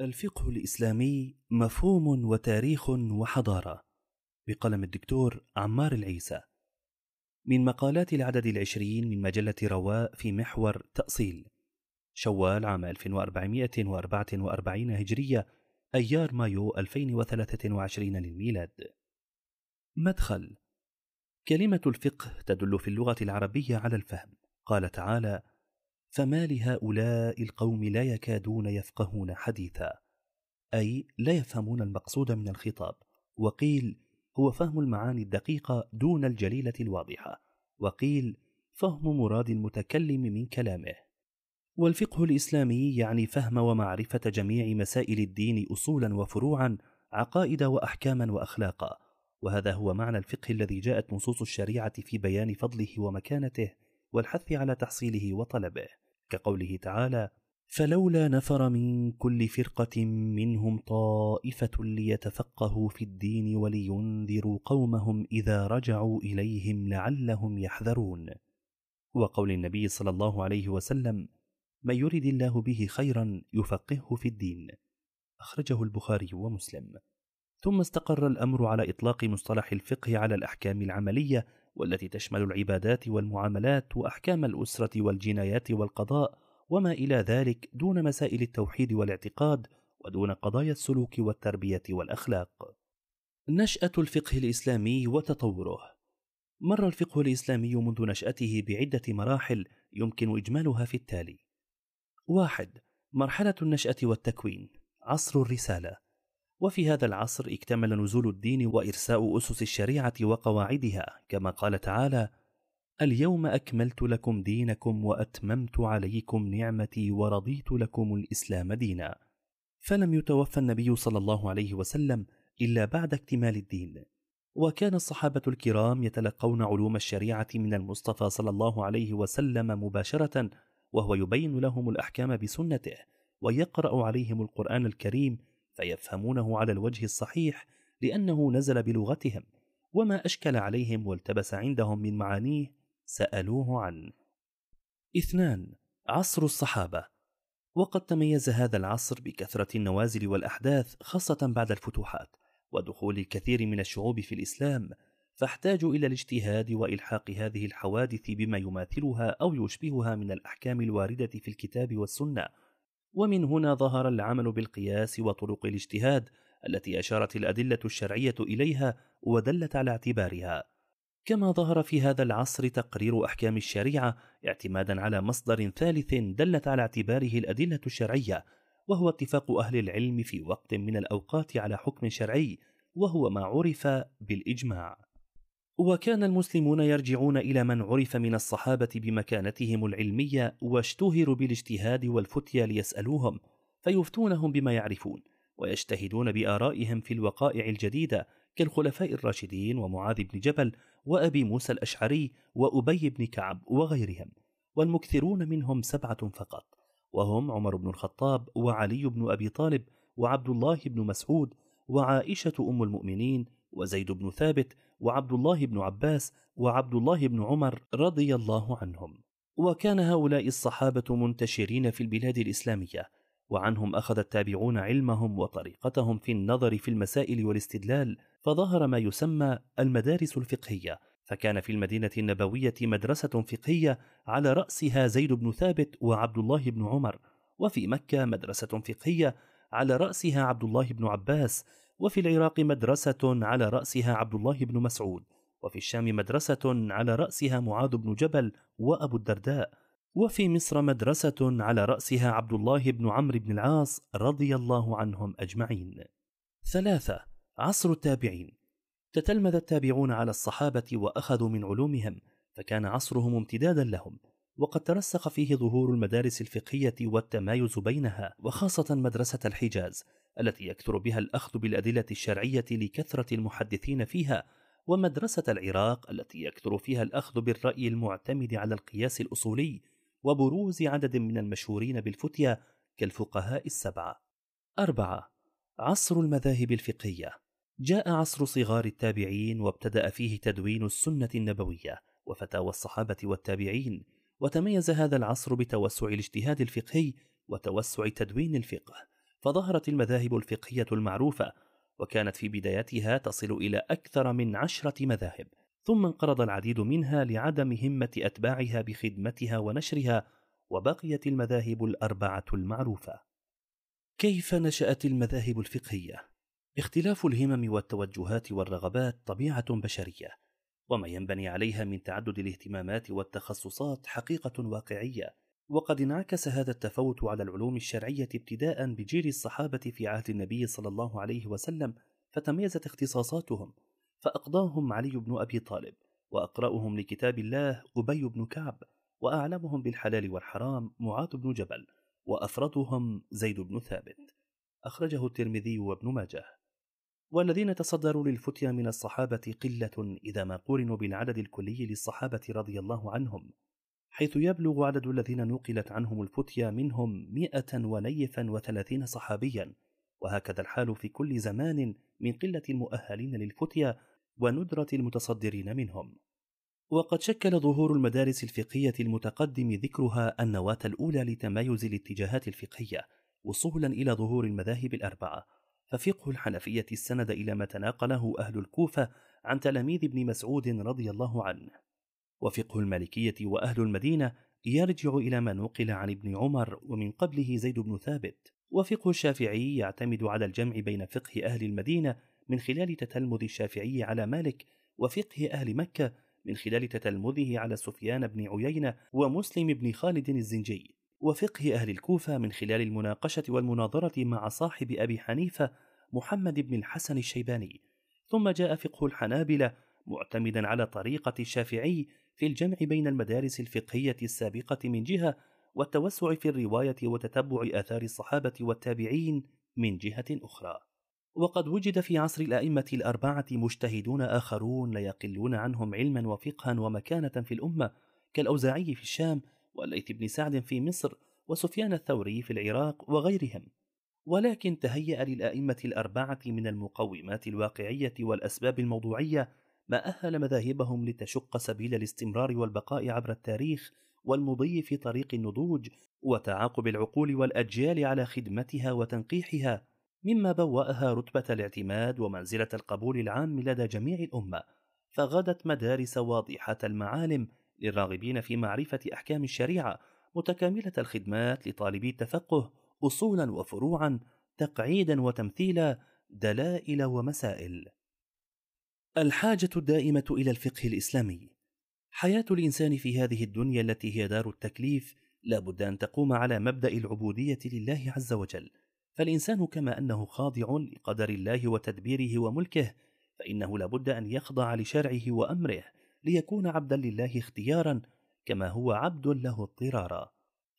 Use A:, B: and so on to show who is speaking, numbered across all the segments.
A: الفقه الإسلامي مفهوم وتاريخ وحضارة بقلم الدكتور عمار العيسى. من مقالات العدد العشرين من مجلة رواء في محور تأصيل شوال عام 1444 هجرية أيار مايو 2023 للميلاد. مدخل كلمة الفقه تدل في اللغة العربية على الفهم قال تعالى فما لهؤلاء القوم لا يكادون يفقهون حديثا أي لا يفهمون المقصود من الخطاب وقيل هو فهم المعاني الدقيقة دون الجليلة الواضحة وقيل فهم مراد المتكلم من كلامه. والفقه الإسلامي يعني فهم ومعرفة جميع مسائل الدين اصولا وفروعا عقائد واحكاما واخلاقا وهذا هو معنى الفقه الذي جاءت نصوص الشريعة في بيان فضله ومكانته والحث على تحصيله وطلبه. كقوله تعالى فلولا نفر من كل فرقة منهم طائفة ليتفقهوا في الدين ولينذروا قومهم إذا رجعوا إليهم لعلهم يحذرون. وقول النبي صلى الله عليه وسلم من يرد الله به خيرا يفقهه في الدين. أخرجه البخاري ومسلم. ثم استقر الأمر على إطلاق مصطلح الفقه على الأحكام العملية والتي تشمل العبادات والمعاملات وأحكام الأسرة والجنايات والقضاء وما إلى ذلك دون مسائل التوحيد والاعتقاد ودون قضايا السلوك والتربية والأخلاق. نشأة الفقه الإسلامي وتطوره. مر الفقه الإسلامي منذ نشأته بعدة مراحل يمكن إجمالها في التالي. واحد مرحلة النشأة والتكوين. عصر الرسالة. وفي هذا العصر اكتمل نزول الدين وإرساء أسس الشريعة وقواعدها. كما قال تعالى اليوم أكملت لكم دينكم وأتممت عليكم نعمتي ورضيت لكم الإسلام دينا. فلم يتوفى النبي صلى الله عليه وسلم إلا بعد اكتمال الدين. وكان الصحابة الكرام يتلقون علوم الشريعة من المصطفى صلى الله عليه وسلم مباشرة وهو يبين لهم الأحكام بسنته ويقرأ عليهم القرآن الكريم فيفهمونه على الوجه الصحيح لأنه نزل بلغتهم وما أشكل عليهم والتبس عندهم من معانيه سألوه عنه. اثنان عصر الصحابة. وقد تميز هذا العصر بكثرة النوازل والأحداث خاصة بعد الفتوحات ودخول الكثير من الشعوب في الإسلام فاحتاجوا إلى الاجتهاد وإلحاق هذه الحوادث بما يماثلها أو يشبهها من الأحكام الواردة في الكتاب والسنة. ومن هنا ظهر العمل بالقياس وطرق الاجتهاد التي أشارت الأدلة الشرعية إليها ودلت على اعتبارها. كما ظهر في هذا العصر تقرير أحكام الشريعة اعتمادا على مصدر ثالث دلت على اعتباره الأدلة الشرعية وهو اتفاق أهل العلم في وقت من الأوقات على حكم شرعي وهو ما عرف بالإجماع. وكان المسلمون يرجعون إلى من عرف من الصحابة بمكانتهم العلمية واشتهروا بالاجتهاد والفتيا ليسألوهم فيفتونهم بما يعرفون ويجتهدون بآرائهم في الوقائع الجديدة كالخلفاء الراشدين ومعاذ بن جبل وأبي موسى الأشعري وأبي بن كعب وغيرهم والمكثرون منهم سبعة فقط وهم عمر بن الخطاب وعلي بن أبي طالب وعبد الله بن مسعود وعائشة أم المؤمنين وزيد بن ثابت وعبد الله بن عباس وعبد الله بن عمر رضي الله عنهم. وكان هؤلاء الصحابة منتشرين في البلاد الإسلامية وعنهم أخذ التابعون علمهم وطريقتهم في النظر في المسائل والاستدلال فظهر ما يسمى المدارس الفقهية. فكان في المدينة النبوية مدرسة فقهية على رأسها زيد بن ثابت وعبد الله بن عمر وفي مكة مدرسة فقهية على رأسها عبد الله بن عباس وفي العراق مدرسة على رأسها عبد الله بن مسعود وفي الشام مدرسة على رأسها معاذ بن جبل وأبو الدرداء وفي مصر مدرسة على رأسها عبد الله بن عمرو بن العاص رضي الله عنهم أجمعين. ثلاثة عصر التابعين. تتلمذ التابعون على الصحابة وأخذوا من علومهم فكان عصرهم امتدادا لهم وقد ترسخ فيه ظهور المدارس الفقهية والتمايز بينها وخاصة مدرسة الحجاز. التي يكثر بها الأخذ بالأدلة الشرعية لكثرة المحدثين فيها ومدرسة العراق التي يكثر فيها الأخذ بالرأي المعتمد على القياس الأصولي وبروز عدد من المشهورين بالفتيا كالفقهاء السبعة. أربعة. عصر المذاهب الفقهية. جاء عصر صغار التابعين وابتدأ فيه تدوين السنة النبوية وفتاوى الصحابة والتابعين وتميز هذا العصر بتوسع الاجتهاد الفقهي وتوسع تدوين الفقه. فظهرت المذاهب الفقهية المعروفة وكانت في بدايتها تصل إلى أكثر من عشرة مذاهب ثم انقرض العديد منها لعدم همة أتباعها بخدمتها ونشرها وبقيت المذاهب الأربعة المعروفة كيف نشأت المذاهب الفقهية؟ اختلاف الهمم والتوجهات والرغبات طبيعة بشرية وما ينبني عليها من تعدد الاهتمامات والتخصصات حقيقة واقعية وقد انعكس هذا التفاوت على العلوم الشرعية ابتداء بجيل الصحابة في عهد النبي صلى الله عليه وسلم فتميزت اختصاصاتهم. فأقضاهم علي بن أبي طالب وأقرأهم لكتاب الله أبي بن كعب وأعلمهم بالحلال والحرام معاذ بن جبل وأفرطهم زيد بن ثابت. أخرجه الترمذي وابن ماجه. والذين تصدروا للفتيا من الصحابة قلة إذا ما قورنوا بالعدد الكلي للصحابة رضي الله عنهم. حيث يبلغ عدد الذين نقلت عنهم الفتيا منهم مئة ونيفا وثلاثين صحابيا. وهكذا الحال في كل زمان من قلة المؤهلين للفتيا وندرة المتصدرين منهم. وقد شكل ظهور المدارس الفقهية المتقدم ذكرها النواة الأولى لتمايز الاتجاهات الفقهية وصولا إلى ظهور المذاهب الأربعة. ففقه الحنفية استند إلى ما تناقله أهل الكوفة عن تلاميذ ابن مسعود رضي الله عنه. وفقه المالكية وأهل المدينة يرجع إلى ما نقل عن ابن عمر ومن قبله زيد بن ثابت. وفقه الشافعي يعتمد على الجمع بين فقه أهل المدينة من خلال تتلمذ الشافعي على مالك وفقه أهل مكة من خلال تتلمذه على سفيان بن عيينة ومسلم بن خالد الزنجي. وفقه أهل الكوفة من خلال المناقشة والمناظرة مع صاحب أبي حنيفة محمد بن الحسن الشيباني. ثم جاء فقه الحنابلة معتمدا على طريقة الشافعي في الجمع بين المدارس الفقهية السابقة من جهة والتوسع في الرواية وتتبع آثار الصحابة والتابعين من جهة أخرى. وقد وجد في عصر الأئمة الأربعة مجتهدون آخرون لا يقلون عنهم علما وفقها ومكانة في الأمة كالأوزاعي في الشام والليث بن سعد في مصر وسفيان الثوري في العراق وغيرهم. ولكن تهيأ للأئمة الأربعة من المقومات الواقعية والأسباب الموضوعية ما أهل مذاهبهم لتشق سبيل الاستمرار والبقاء عبر التاريخ والمضي في طريق النضوج وتعاقب العقول والأجيال على خدمتها وتنقيحها مما بوأها رتبة الاعتماد ومنزلة القبول العام لدى جميع الأمة فغدت مدارس واضحة المعالم للراغبين في معرفة أحكام الشريعة متكاملة الخدمات لطالبي التفقه أصولا وفروعا تقعيدا وتمثيلا دلائل ومسائل. الحاجة الدائمة إلى الفقه الإسلامي. حياة الإنسان في هذه الدنيا التي هي دار التكليف لا بد أن تقوم على مبدأ العبودية لله عز وجل. فالإنسان كما أنه خاضع لقدر الله وتدبيره وملكه فإنه لابد أن يخضع لشرعه وأمره ليكون عبدا لله اختيارا كما هو عبد له اضطرارا.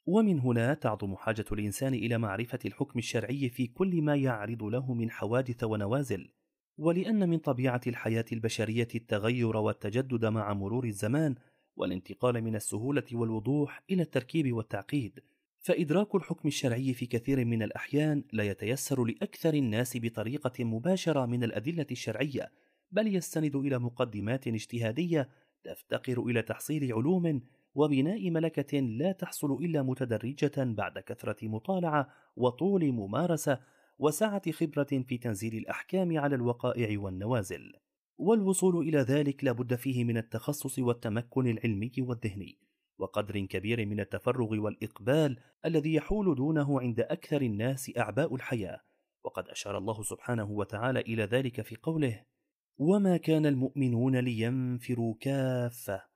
A: ومن هنا تعظم حاجة الإنسان إلى معرفة الحكم الشرعي في كل ما يعرض له من حوادث ونوازل. ولأن من طبيعة الحياة البشرية التغير والتجدد مع مرور الزمان والانتقال من السهولة والوضوح إلى التركيب والتعقيد فإدراك الحكم الشرعي في كثير من الأحيان لا يتيسر لأكثر الناس بطريقة مباشرة من الأدلة الشرعية بل يستند إلى مقدمات اجتهادية تفتقر إلى تحصيل علوم وبناء ملكة لا تحصل إلا متدرجة بعد كثرة مطالعة وطول ممارسة وسعة خبرة في تنزيل الأحكام على الوقائع والنوازل. والوصول إلى ذلك لابد فيه من التخصص والتمكن العلمي والذهني وقدر كبير من التفرغ والإقبال الذي يحول دونه عند أكثر الناس أعباء الحياة. وقد أشار الله سبحانه وتعالى إلى ذلك في قوله وما كان المؤمنون لينفروا كافة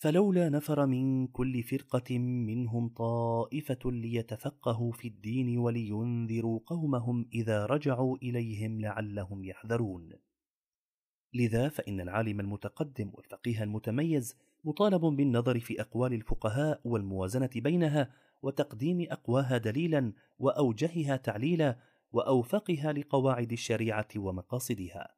A: فلولا نفر من كل فرقة منهم طائفة ليتفقهوا في الدين ولينذروا قومهم إذا رجعوا إليهم لعلهم يحذرون. لذا فإن العالم المتقدم والفقيه المتميز مطالب بالنظر في أقوال الفقهاء والموازنة بينها وتقديم أقواها دليلا وأوجهها تعليلا وأوفقها لقواعد الشريعة ومقاصدها.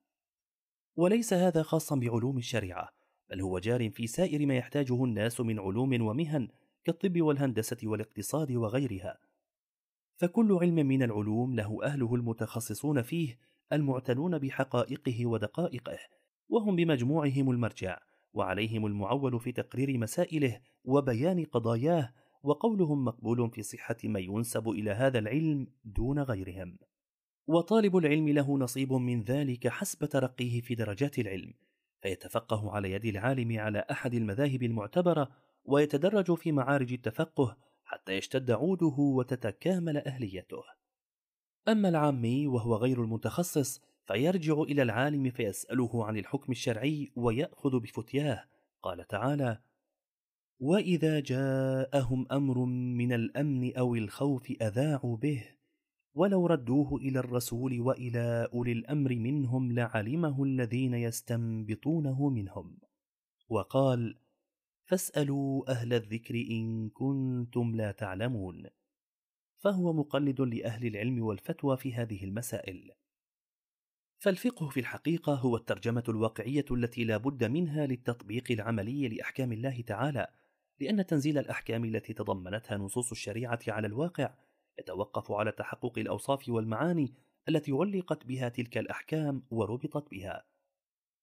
A: وليس هذا خاصا بعلوم الشريعة بل هو جار في سائر ما يحتاجه الناس من علوم ومهن كالطب والهندسة والاقتصاد وغيرها. فكل علم من العلوم له أهله المتخصصون فيه المعتنون بحقائقه ودقائقه وهم بمجموعهم المرجع وعليهم المعول في تقرير مسائله وبيان قضاياه وقولهم مقبول في صحة ما ينسب إلى هذا العلم دون غيرهم. وطالب العلم له نصيب من ذلك حسب ترقيه في درجات العلم فيتفقه على يد العالم على أحد المذاهب المعتبرة ويتدرج في معارج التفقه حتى يشتد عوده وتتكامل أهليته. أما العامي وهو غير المتخصص فيرجع إلى العالم فيسأله عن الحكم الشرعي ويأخذ بفتياه. قال تعالى وإذا جاءهم أمر من الأمن أو الخوف أذاعوا به ولو ردوه إلى الرسول وإلى أولي الأمر منهم لعلمه الذين يستنبطونه منهم. وقال فاسألوا أهل الذكر إن كنتم لا تعلمون فهو مقلد لأهل العلم والفتوى في هذه المسائل. فالفقه في الحقيقة هو الترجمة الواقعية التي لا بد منها للتطبيق العملي لأحكام الله تعالى لأن تنزيل الأحكام التي تضمنتها نصوص الشريعة على الواقع يتوقف على تحقق الأوصاف والمعاني التي علقت بها تلك الأحكام وربطت بها.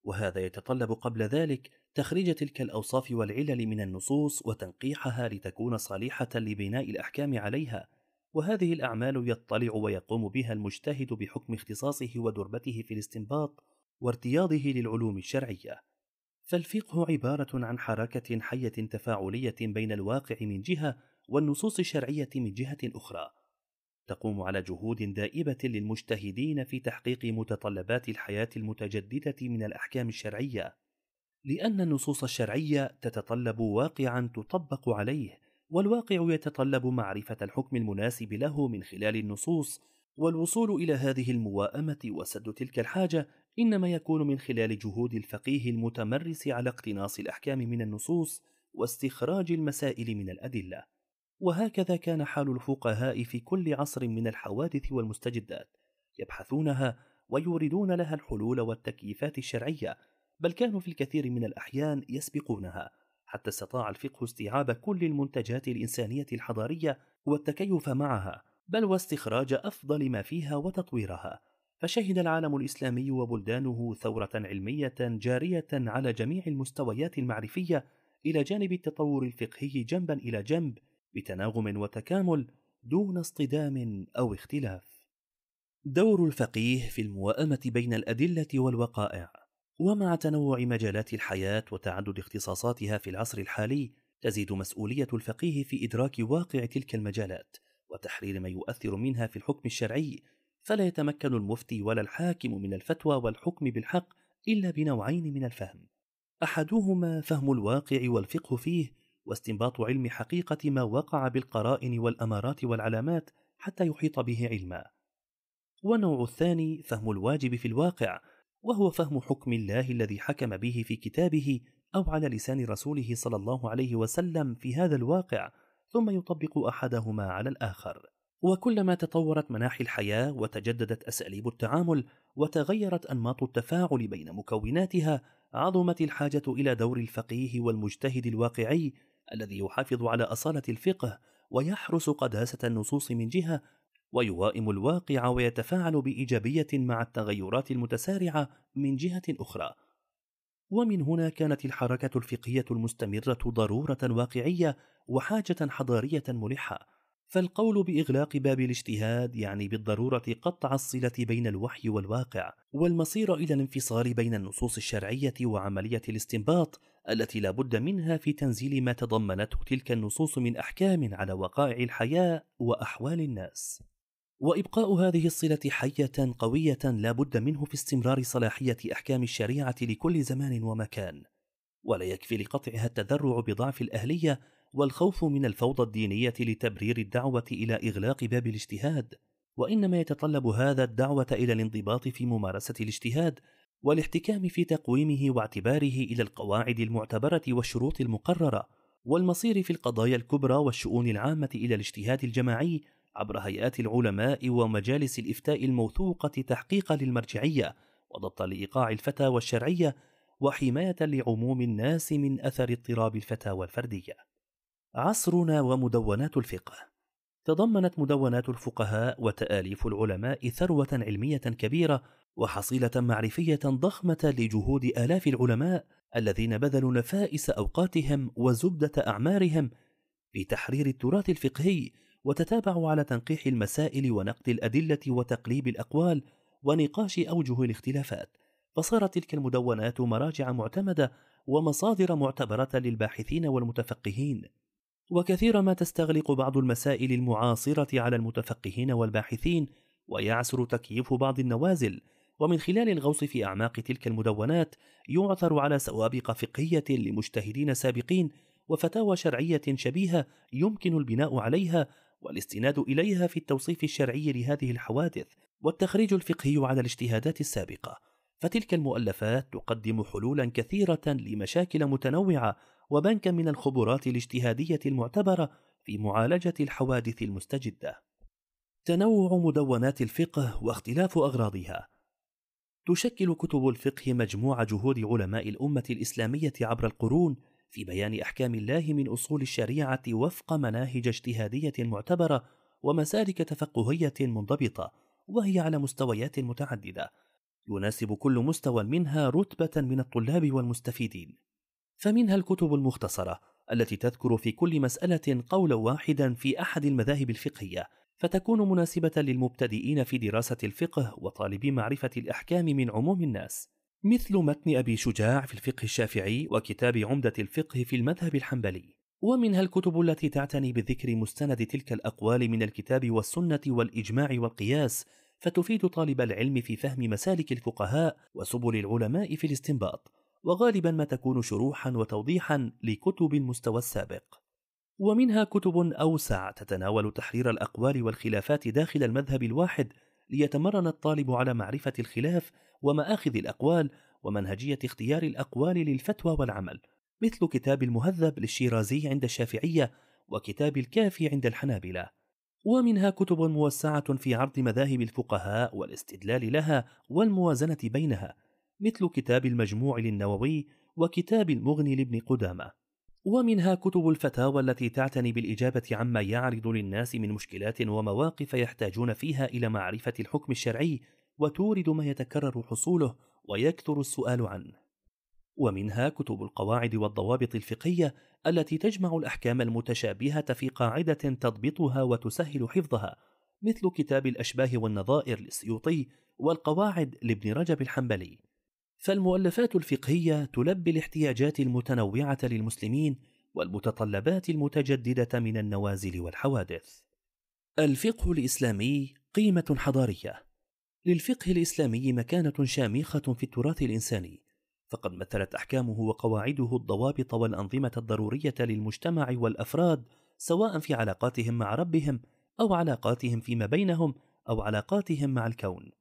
A: وهذا يتطلب قبل ذلك تخريج تلك الأوصاف والعلل من النصوص وتنقيحها لتكون صالحة لبناء الأحكام عليها. وهذه الأعمال يطلع ويقوم بها المجتهد بحكم اختصاصه ودربته في الاستنباط وارتياضه للعلوم الشرعية. فالفقه عبارة عن حركة حية تفاعلية بين الواقع من جهة والنصوص الشرعية من جهة أخرى. تقوم على جهود دائبة للمجتهدين في تحقيق متطلبات الحياة المتجددة من الأحكام الشرعية لأن النصوص الشرعية تتطلب واقعا تطبق عليه والواقع يتطلب معرفة الحكم المناسب له من خلال النصوص والوصول إلى هذه المواءمة وسد تلك الحاجة إنما يكون من خلال جهود الفقيه المتمرس على اقتناص الأحكام من النصوص واستخراج المسائل من الأدلة. وهكذا كان حال الفقهاء في كل عصر من الحوادث والمستجدات يبحثونها ويوردون لها الحلول والتكييفات الشرعية بل كانوا في الكثير من الأحيان يسبقونها حتى استطاع الفقه استيعاب كل المنتجات الإنسانية الحضارية والتكيف معها بل واستخراج أفضل ما فيها وتطويرها. فشهد العالم الإسلامي وبلدانه ثورة علمية جارية على جميع المستويات المعرفية إلى جانب التطور الفقهي جنبا إلى جنب بتناغم وتكامل دون اصطدام أو اختلاف. دور الفقيه في المواءمة بين الأدلة والوقائع ومع تنوع مجالات الحياة وتعدد اختصاصاتها في العصر الحالي تزيد مسؤولية الفقيه في إدراك واقع تلك المجالات وتحرير ما يؤثر منها في الحكم الشرعي فلا يتمكن المفتي ولا الحاكم من الفتوى والحكم بالحق إلا بنوعين من الفهم. أحدهما فهم الواقع والفقه فيه واستنباط علم حقيقة ما وقع بالقرائن والأمارات والعلامات حتى يحيط به علما. والنوع الثاني فهم الواجب في الواقع وهو فهم حكم الله الذي حكم به في كتابه أو على لسان رسوله صلى الله عليه وسلم في هذا الواقع ثم يطبق أحدهما على الآخر. وكلما تطورت مناحي الحياة وتجددت أساليب التعامل وتغيرت أنماط التفاعل بين مكوناتها عظمت الحاجة إلى دور الفقيه والمجتهد الواقعي الذي يحافظ على أصالة الفقه ويحرس قداسة النصوص من جهة ويوائم الواقع ويتفاعل بإيجابية مع التغيرات المتسارعة من جهة أخرى. ومن هنا كانت الحركة الفقهية المستمرة ضرورة واقعية وحاجة حضارية ملحة. فالقول بإغلاق باب الاجتهاد يعني بالضرورة قطع الصلة بين الوحي والواقع والمصير إلى الانفصال بين النصوص الشرعية وعملية الاستنباط التي لا بد منها في تنزيل ما تضمنته تلك النصوص من أحكام على وقائع الحياة وأحوال الناس. وإبقاء هذه الصلة حية قوية لا بد منه في استمرار صلاحية أحكام الشريعة لكل زمان ومكان ولا يكفي لقطعها التذرع بضعف الأهلية والخوف من الفوضى الدينية لتبرير الدعوة إلى إغلاق باب الاجتهاد وإنما يتطلب هذا الدعوة إلى الانضباط في ممارسة الاجتهاد والاحتكام في تقويمه واعتباره إلى القواعد المعتبرة والشروط المقررة والمصير في القضايا الكبرى والشؤون العامة إلى الاجتهاد الجماعي عبر هيئات العلماء ومجالس الإفتاء الموثوقة تحقيقا للمرجعية وضبطا لإيقاع الفتاوى الشرعية وحماية لعموم الناس من أثر اضطراب الفتاوى الفردية. عصرنا ومدونات الفقه. تضمنت مدونات الفقهاء وتآليف العلماء ثروة علمية كبيرة وحصيلة معرفية ضخمة لجهود آلاف العلماء الذين بذلوا نفائس أوقاتهم وزبدة أعمارهم لتحرير التراث الفقهي وتتابعوا على تنقيح المسائل ونقد الأدلة وتقليب الأقوال ونقاش أوجه الاختلافات. فصارت تلك المدونات مراجع معتمدة ومصادر معتبرة للباحثين والمتفقهين. وكثيرا ما تستغلق بعض المسائل المعاصرة على المتفقهين والباحثين ويعسر تكييف بعض النوازل. ومن خلال الغوص في أعماق تلك المدونات يعثر على سوابق فقهية لمجتهدين سابقين وفتاوى شرعية شبيهة يمكن البناء عليها والاستناد إليها في التوصيف الشرعي لهذه الحوادث والتخريج الفقهي على الاجتهادات السابقة. فتلك المؤلفات تقدم حلولا كثيرة لمشاكل متنوعة وبنكا من الخبرات الاجتهادية المعتبرة في معالجة الحوادث المستجدة. تنوع مدونات الفقه واختلاف أغراضها. تشكل كتب الفقه مجموع جهود علماء الأمة الإسلامية عبر القرون في بيان أحكام الله من أصول الشريعة وفق مناهج اجتهادية معتبرة ومسالك تفقهية منضبطة وهي على مستويات متعددة. يناسب كل مستوى منها رتبة من الطلاب والمستفيدين. فمنها الكتب المختصرة التي تذكر في كل مسألة قولا واحدا في أحد المذاهب الفقهية فتكون مناسبة للمبتدئين في دراسة الفقه وطالبي معرفة الأحكام من عموم الناس. مثل متن أبي شجاع في الفقه الشافعي وكتاب عمدة الفقه في المذهب الحنبلي. ومنها الكتب التي تعتني بذكر مستند تلك الأقوال من الكتاب والسنة والإجماع والقياس فتفيد طالب العلم في فهم مسالك الفقهاء وسبل العلماء في الاستنباط. وغالبا ما تكون شروحا وتوضيحا لكتب المستوى السابق. ومنها كتب أوسع تتناول تحرير الأقوال والخلافات داخل المذهب الواحد ليتمرن الطالب على معرفة الخلاف ومآخذ الأقوال ومنهجية اختيار الأقوال للفتوى والعمل مثل كتاب المهذب للشيرازي عند الشافعية وكتاب الكافي عند الحنابلة. ومنها كتب موسعة في عرض مذاهب الفقهاء والاستدلال لها والموازنة بينها مثل كتاب المجموع للنووي وكتاب المغني لابن قدامة. ومنها كتب الفتاوى التي تعتني بالإجابة عما يعرض للناس من مشكلات ومواقف يحتاجون فيها إلى معرفة الحكم الشرعي وتورد ما يتكرر حصوله ويكثر السؤال عنه. ومنها كتب القواعد والضوابط الفقهية التي تجمع الأحكام المتشابهة في قاعدة تضبطها وتسهل حفظها مثل كتاب الأشباه والنظائر للسيوطي والقواعد لابن رجب الحنبلي. فالمؤلفات الفقهية تلبي الاحتياجات المتنوعة للمسلمين والمتطلبات المتجددة من النوازل والحوادث. الفقه الإسلامي قيمة حضارية. للفقه الإسلامي مكانة شامخة في التراث الإنساني، فقد مثلت أحكامه وقواعده الضوابط والأنظمة الضرورية للمجتمع والأفراد سواء في علاقاتهم مع ربهم أو علاقاتهم فيما بينهم أو علاقاتهم مع الكون.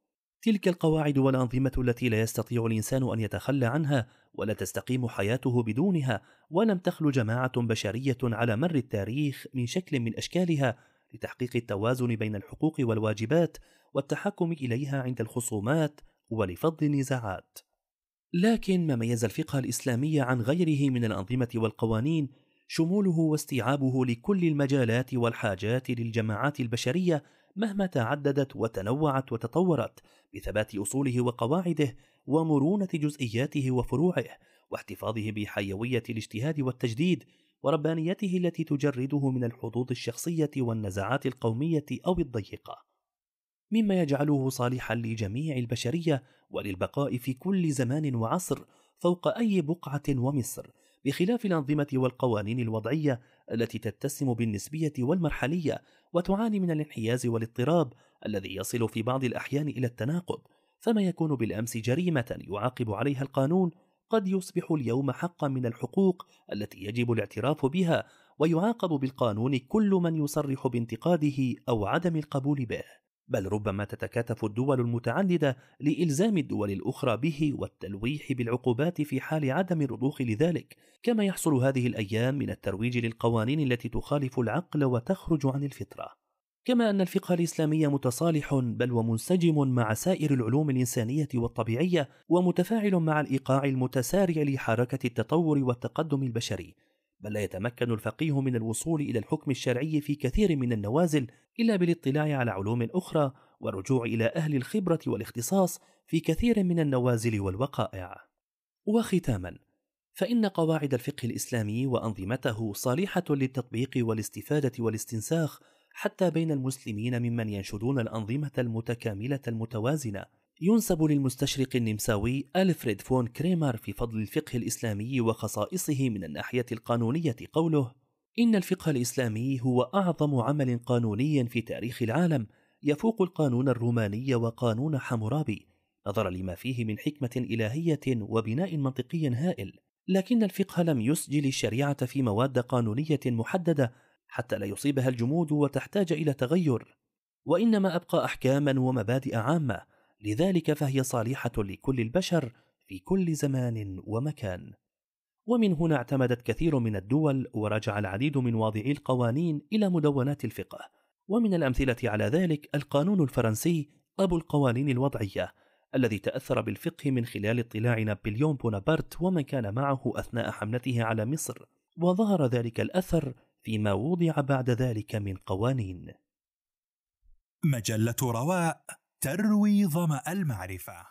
A: تلك القواعد والأنظمة التي لا يستطيع الإنسان أن يتخلى عنها ولا تستقيم حياته بدونها ولم تخل جماعة بشرية على مر التاريخ من شكل من أشكالها لتحقيق التوازن بين الحقوق والواجبات والتحكم إليها عند الخصومات ولفض النزاعات. لكن ما ميز الفقه الإسلامي عن غيره من الأنظمة والقوانين شموله واستيعابه لكل المجالات والحاجات للجماعات البشرية مهما تعددت وتنوعت وتطورت بثبات أصوله وقواعده ومرونة جزئياته وفروعه واحتفاظه بحيوية الاجتهاد والتجديد وربانيته التي تجرده من الحظوظ الشخصية والنزعات القومية أو الضيقة. مما يجعله صالحا لجميع البشرية وللبقاء في كل زمان وعصر فوق أي بقعة ومصر بخلاف الأنظمة والقوانين الوضعية التي تتسم بالنسبية والمرحلية وتعاني من الانحياز والاضطراب الذي يصل في بعض الأحيان إلى التناقض فما يكون بالأمس جريمة يعاقب عليها القانون قد يصبح اليوم حقا من الحقوق التي يجب الاعتراف بها ويعاقب بالقانون كل من يصرح بانتقاده أو عدم القبول به. بل ربما تتكاتف الدول المتعددة لإلزام الدول الأخرى به والتلويح بالعقوبات في حال عدم الرضوخ لذلك، كما يحصل هذه الأيام من الترويج للقوانين التي تخالف العقل وتخرج عن الفطرة. كما أن الفقه الإسلامي متصالح بل ومنسجم مع سائر العلوم الإنسانية والطبيعية ومتفاعل مع الإيقاع المتسارع لحركة التطور والتقدم البشري، بل لا يتمكن الفقيه من الوصول إلى الحكم الشرعي في كثير من النوازل إلا بالاطلاع على علوم أخرى والرجوع إلى أهل الخبرة والاختصاص في كثير من النوازل والوقائع. وختاما، فإن قواعد الفقه الإسلامي وأنظمته صالحة للتطبيق والاستفادة والاستنساخ حتى بين المسلمين ممن ينشدون الأنظمة المتكاملة المتوازنة ينسب للمستشرق النمساوي ألفريد فون كريمر في فضل الفقه الإسلامي وخصائصه من الناحية القانونية قوله إن الفقه الإسلامي هو أعظم عمل قانوني في تاريخ العالم يفوق القانون الروماني وقانون حمورابي نظرا لما فيه من حكمة إلهية وبناء منطقي هائل. لكن الفقه لم يسجل الشريعة في مواد قانونية محددة حتى لا يصيبها الجمود وتحتاج إلى تغير. وإنما أبقى أحكاما ومبادئ عامة لذلك فهي صالحة لكل البشر في كل زمان ومكان. ومن هنا اعتمدت كثير من الدول ورجع العديد من واضعي القوانين إلى مدونات الفقه. ومن الأمثلة على ذلك القانون الفرنسي أبو القوانين الوضعية الذي تأثر بالفقه من خلال اطلاع نابليون بونابرت ومن كان معه أثناء حملته على مصر. وظهر ذلك الأثر فيما وضع بعد ذلك من قوانين.
B: مجلة رواء تروي ظمأ المعرفة